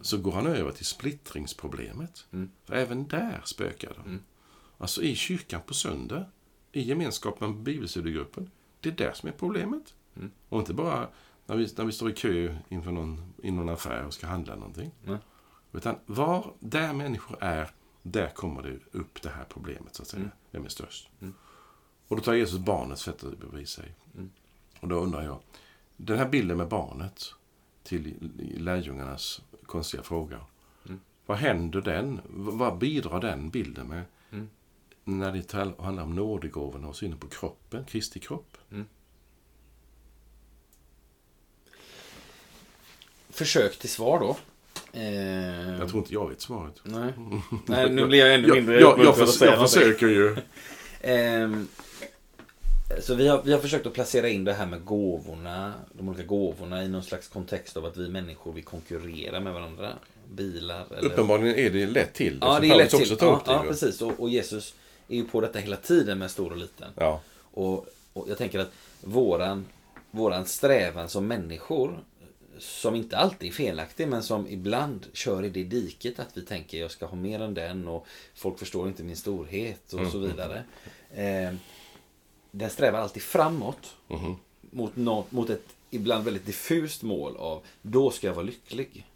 så går han över till splittringsproblemet. Mm. För även där spökar de. Mm. Alltså i kyrkan på söndag, i gemenskapen med bibelstudiegruppen. Det är där som är problemet. Mm. Och inte bara när vi, när vi står i kö inför någon, i någon affär och ska handla någonting. Nej. Utan var där människor är, där kommer det upp det här problemet. så att säga. Mm. Vem är störst? Mm. Och då tar Jesus barnets att bevisa sig. Mm. Och då undrar jag, den här bilden med barnet till lärjungarnas konstiga fråga. Mm. Vad händer den? Vad bidrar den bilden med? Mm. När det tal- handlar om nådegåvorna och synen på kroppen, Kristi kropp. Försök till svar då. Eh, Jag tror inte jag vet svaret. Nej. Nej, nu blir jag ännu Jag, mindre jag, jag, att förs- jag försöker ju. Ehm, så vi har, vi har försökt att placera in det här med gåvorna, de olika gåvorna i någon slags kontext av att vi människor vi konkurrerar med varandra. Bilar eller... Uppenbarligen är det lätt till. Ja, det är lätt till. Ja, ja, precis. Och, och Jesus är ju på detta hela tiden med stor och liten. ja. Och, och jag tänker att våran, våran strävan som människor, som inte alltid är felaktig, men som ibland kör i det diket att vi tänker jag ska ha mer än den och folk förstår inte min storhet och så vidare. Eh, den strävar alltid framåt Mhm. mot, nå- mot ett ibland väldigt diffust mål av då ska jag vara lycklig.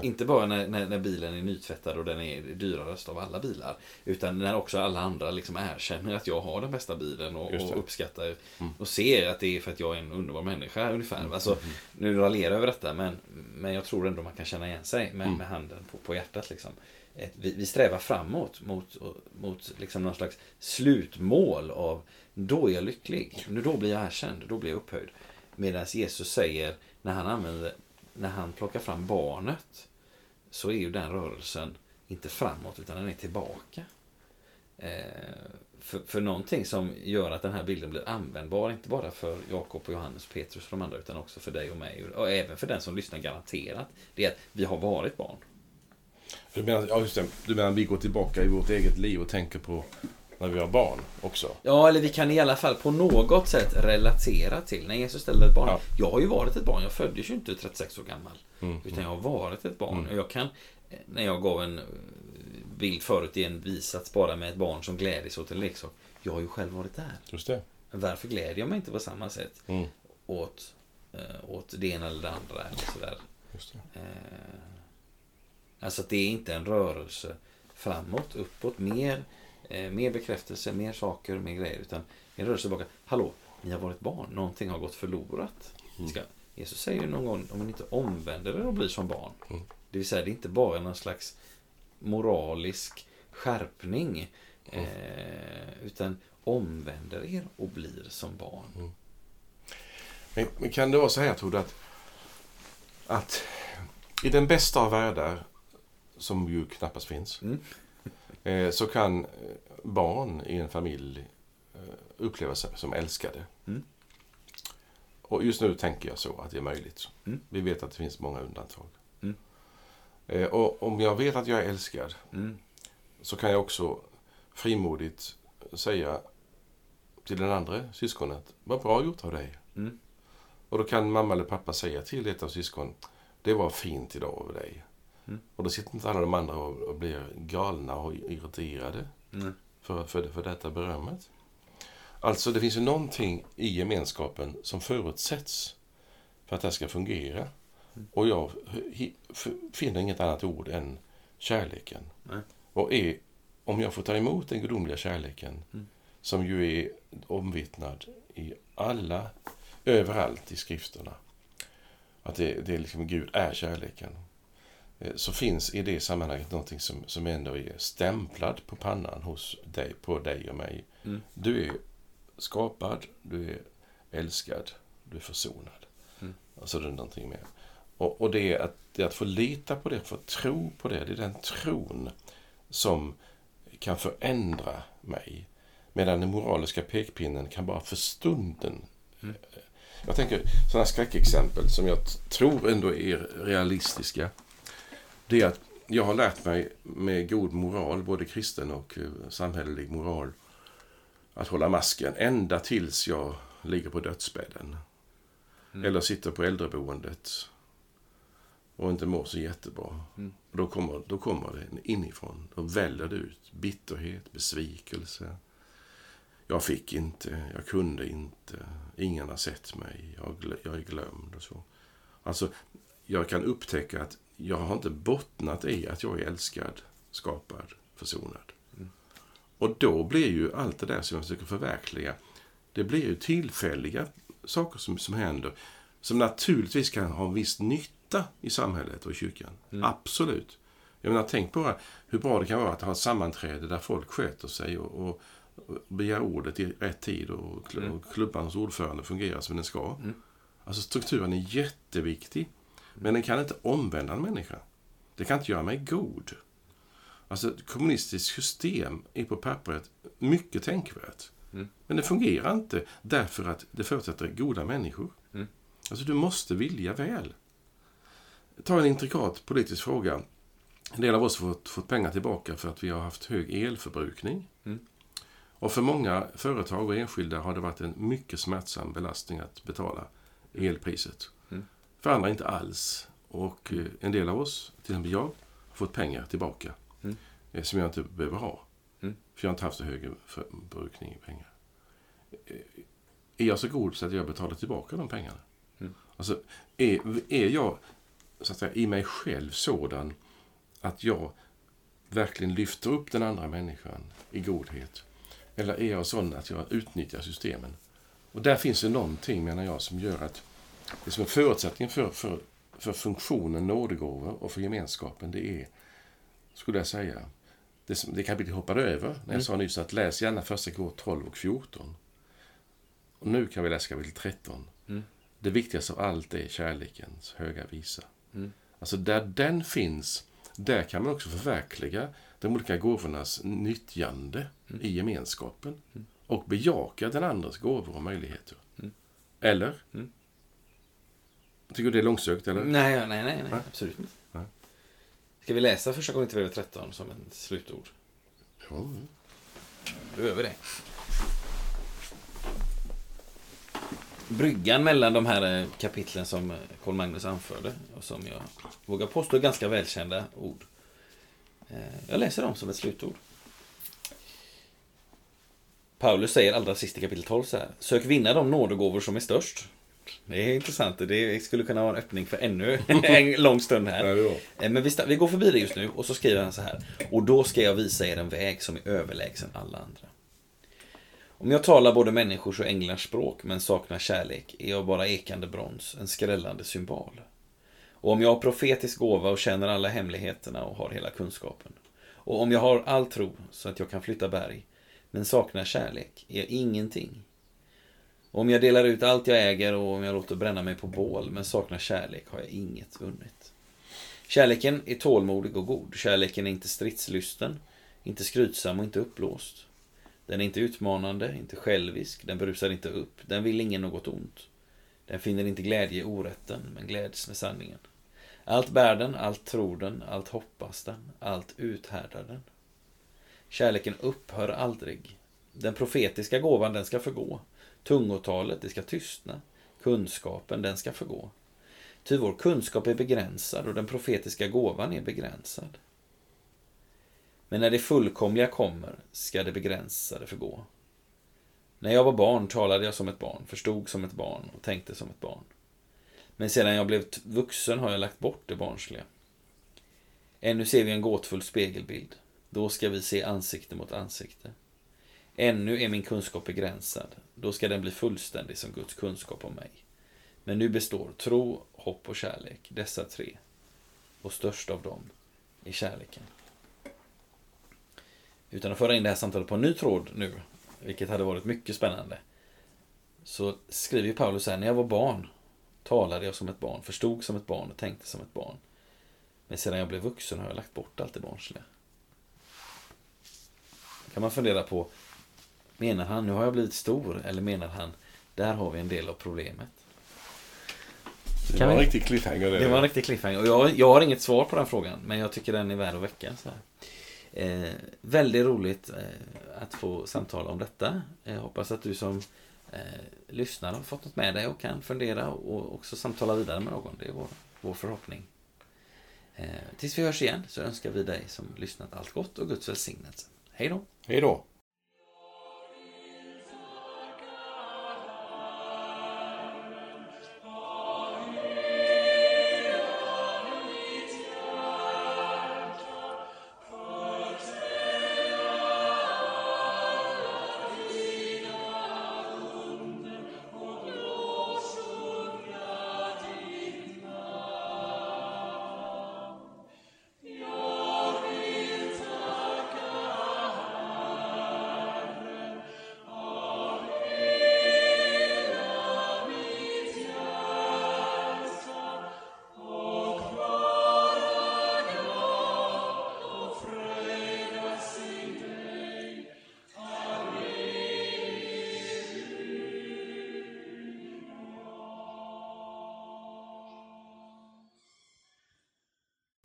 Det. Inte bara när, när, när bilen är nytvättad och den är dyrarast av alla bilar. Utan när också alla andra liksom erkänner att jag har den bästa bilen och, och uppskattar och ser att det är för att jag är en underbar människa ungefär. Alltså, nu raljerar jag över detta men, men jag tror ändå man kan känna igen sig med, med handen på, på hjärtat. Liksom. Ett, vi, vi strävar framåt mot, mot liksom någon slags slutmål av då är jag lycklig, nu då blir jag erkänd, då blir jag upphöjd. Medan Jesus säger när han använder när han plockar fram barnet så är ju den rörelsen inte framåt utan den är tillbaka. Eh, för, för någonting som gör att den här bilden blir användbar, inte bara för Jakob och Johannes, Petrus och de andra, utan också för dig och mig och även för den som lyssnar garanterat. Det är att vi har varit barn. Du menar, ja, just det. du menar att vi går tillbaka i vårt eget liv och tänker på när vi har barn också? Ja, eller vi kan i alla fall på något sätt relatera till. När Jesus ställde ett barn. Ja. Jag har ju varit ett barn. Jag föddes ju inte 36 år gammal. Mm, Utan jag har varit ett barn. Mm. Och jag kan, när jag gav en eh, bild förut i en visats bara med ett barn som glädjes åt en leksak. Jag har ju själv varit där. Just det. Varför glädjer jag mig inte på samma sätt Mm, åt, eh, åt det ena eller det andra? Eller sådär. just det. Eh, alltså att det är inte en rörelse framåt, uppåt, mer, eh, mer bekräftelse, mer saker, mer grejer. Utan en rörelse tillbaka. Hallå, ni har varit barn, någonting har gått förlorat. Ska, Jesus säger ju någon gång, om ni inte omvänder er och blir som barn. Mm. Det vill säga, det är inte bara någon slags moralisk skärpning. Eh, utan omvänder er och blir som barn. Men, men kan det vara så här, tror du, att, att i den bästa av världar, som ju knappast finns, Mm. Så kan eh, barn i en familj eh, uppleva sig som älskade. Mm. Och just nu tänker jag så, att det är möjligt. Mm. Vi vet att det finns många undantag. Mm. Eh, och om jag vet att jag är älskad Mm. så kan jag också frimodigt säga till den andra syskonet, vad bra gjort av dig. Mm. Och då kan mamma eller pappa säga till ett av syskon, det var fint idag av dig. Mm. Och då sitter inte alla de andra och, och blir galna och irriterade Mm. för, för, för detta berömmet. Alltså det finns ju någonting i gemenskapen som förutsätts för att det ska fungera. Mm. Och jag finner inget annat ord än kärleken. Nej. Och är om jag får ta emot den gudomliga kärleken, Mm. som ju är omvittnad i alla, överallt i skrifterna, att det, det är liksom Gud är kärleken, så finns i det sammanhanget någonting som, som ändå är stämplad på pannan hos dig, på dig och mig. Mm. Du är skapad, du är älskad, du är försonad. Mm. Och så är det någonting mer. Och, och det, är att, det är att få lita på det, få tro på det. Det är den tron som kan förändra mig. Medan den moraliska pekpinnen kan bara för stunden. Mm. Jag tänker sådana skräckexempel som jag tror ändå är realistiska. Det är att jag har lärt mig med god moral, både kristen och eh, samhällelig moral, att hålla masken ända tills jag ligger på dödsbädden. Mm. Eller sitter på äldreboendet och inte mår så jättebra. Mm. Och då, kommer, då kommer det inifrån. Då väller det ut bitterhet, besvikelse. Jag fick inte, jag kunde inte, ingen har sett mig, jag, jag är glömd och så. Alltså, jag kan upptäcka att jag har inte bottnat i att jag är älskad, skapad, försonad. Mm. Och då blir ju allt det där som jag försöker förverkliga, det blir ju tillfälliga saker som, som händer, som naturligtvis kan ha en viss nytta i samhället och i kyrkan. Mm. Absolut. Jag menar, tänk bara hur bra det kan vara att ha ett sammanträde där folk sköter sig och, och, och begär ordet i rätt tid och, kl- Mm. och klubbans ordförande fungerar som den ska. Mm. Alltså strukturen är jätteviktig. Men den kan inte omvända en människa. Det kan inte göra mig god. Alltså ett kommunistiskt system är på pappret mycket tänkvärt. Mm. Men det fungerar inte därför att det förutsätter goda människor. Mm. Alltså du måste vilja väl. Ta en intrikat politisk fråga. En del av oss har fått, fått pengar tillbaka för att vi har haft hög elförbrukning. Mm. Och för många företag och enskilda har det varit en mycket smärtsam belastning att betala elpriset. För andra inte alls. Och eh, en del av oss, till exempel jag, har fått pengar tillbaka. Mm. eh, Som jag inte behöver ha. Mm. För jag har inte haft så hög förbrukning i pengar. Eh, Är jag så god så att jag betalar tillbaka de pengarna? Mm. Alltså, är, är jag så att säga, i mig själv sådan att jag verkligen lyfter upp den andra människan i godhet? Eller är jag sån att jag utnyttjar systemen? Och där finns det någonting, menar jag, som gör att det som är förutsättningen för, för, för funktionen nådegåvor och för gemenskapen, det är, skulle jag säga, det, som, det kapitel hoppade över när jag Mm. sa nyss att läs gärna första kor 12 och 14. Och nu kan vi läsa kapitel 13. Mm. Det viktigaste av allt är kärlekens höga visa. Mm. Alltså där den finns, där kan man också förverkliga de olika gåvornas nyttjande Mm. i gemenskapen. Mm. Och bejaka den andres gåvor och möjligheter. Mm. Eller? Tycker du det är långsökt, eller? Nej, nej, nej, nej, Nej. absolut inte. Nej. Ska vi läsa första Korinthierbrevet 13 som ett slutord? Ja. Då gör vi det. Bryggan mellan de här eh, kapitlen som eh, Karl Magnus anförde och som jag vågar påstå är ganska välkända ord. Eh, Jag läser dem som ett slutord. Paulus säger allra sist i kapitel 12 så här. Sök vinna de nådegåvor som är störst. Det är intressant. Det skulle kunna vara en öppning för ännu en lång stund här. Eh, Men vi går förbi det just nu och så skriver han så här. Och då ska jag visa er en väg som är överlägsen alla andra. Om jag talar både människors och änglars språk men saknar kärlek är jag bara ekande brons, en skrällande symbol. Och om jag har profetisk gåva och känner alla hemligheterna och har hela kunskapen. Och om jag har all tro så att jag kan flytta berg men saknar kärlek är jag ingenting. Om jag delar ut allt jag äger och om jag låter bränna mig på bål men saknar kärlek har jag inget vunnit. Kärleken är tålmodig och god. Kärleken är inte stridslysten, inte skrytsam och inte uppblåst. Den är inte utmanande, inte självisk, den brusar inte upp, den vill ingen något ont. Den finner inte glädje i orätten, men gläds med sanningen. Allt bär den, allt tror den, allt hoppas den, allt uthärdar den. Kärleken upphör aldrig. Den profetiska gåvan, den ska förgå. Tungotalet, det ska tystna. Kunskapen, den ska förgå. Ty vår kunskap är begränsad och den profetiska gåvan är begränsad. Men när det fullkomliga kommer ska det begränsade förgå. När jag var barn talade jag som ett barn, förstod som ett barn och tänkte som ett barn. Men sedan jag blev vuxen har jag lagt bort det barnsliga. Ännu ser vi en gåtfull spegelbild. Då ska vi se ansikte mot ansikte. Ännu är min kunskap begränsad. Då ska den bli fullständig som Guds kunskap om mig. Men nu består tro, hopp och kärlek, dessa tre. Och störst av dem är kärleken. Utan att föra in det här samtalet på en ny tråd nu, vilket hade varit mycket spännande, så skriver Paulus här, när jag var barn talade jag som ett barn, förstod som ett barn och tänkte som ett barn. Men sedan jag blev vuxen har jag lagt bort allt det barnsliga. kan man fundera på, menar han nu har jag blivit stor eller menar han där har vi en del av problemet? Det Kan var en riktig cliffhanger. Det var en riktig cliffhanger och jag, jag har inget svar på den frågan men jag tycker den är värd att väcka. Så här. Eh, väldigt roligt eh, att få samtala om detta. Jag hoppas att du som eh, lyssnar har fått något med dig och kan fundera och också samtala vidare med någon. Det är vår, vår förhoppning. Eh, tills vi hörs igen så önskar vi dig som lyssnat allt gott och Guds välsignelse. Hej då! Hej då.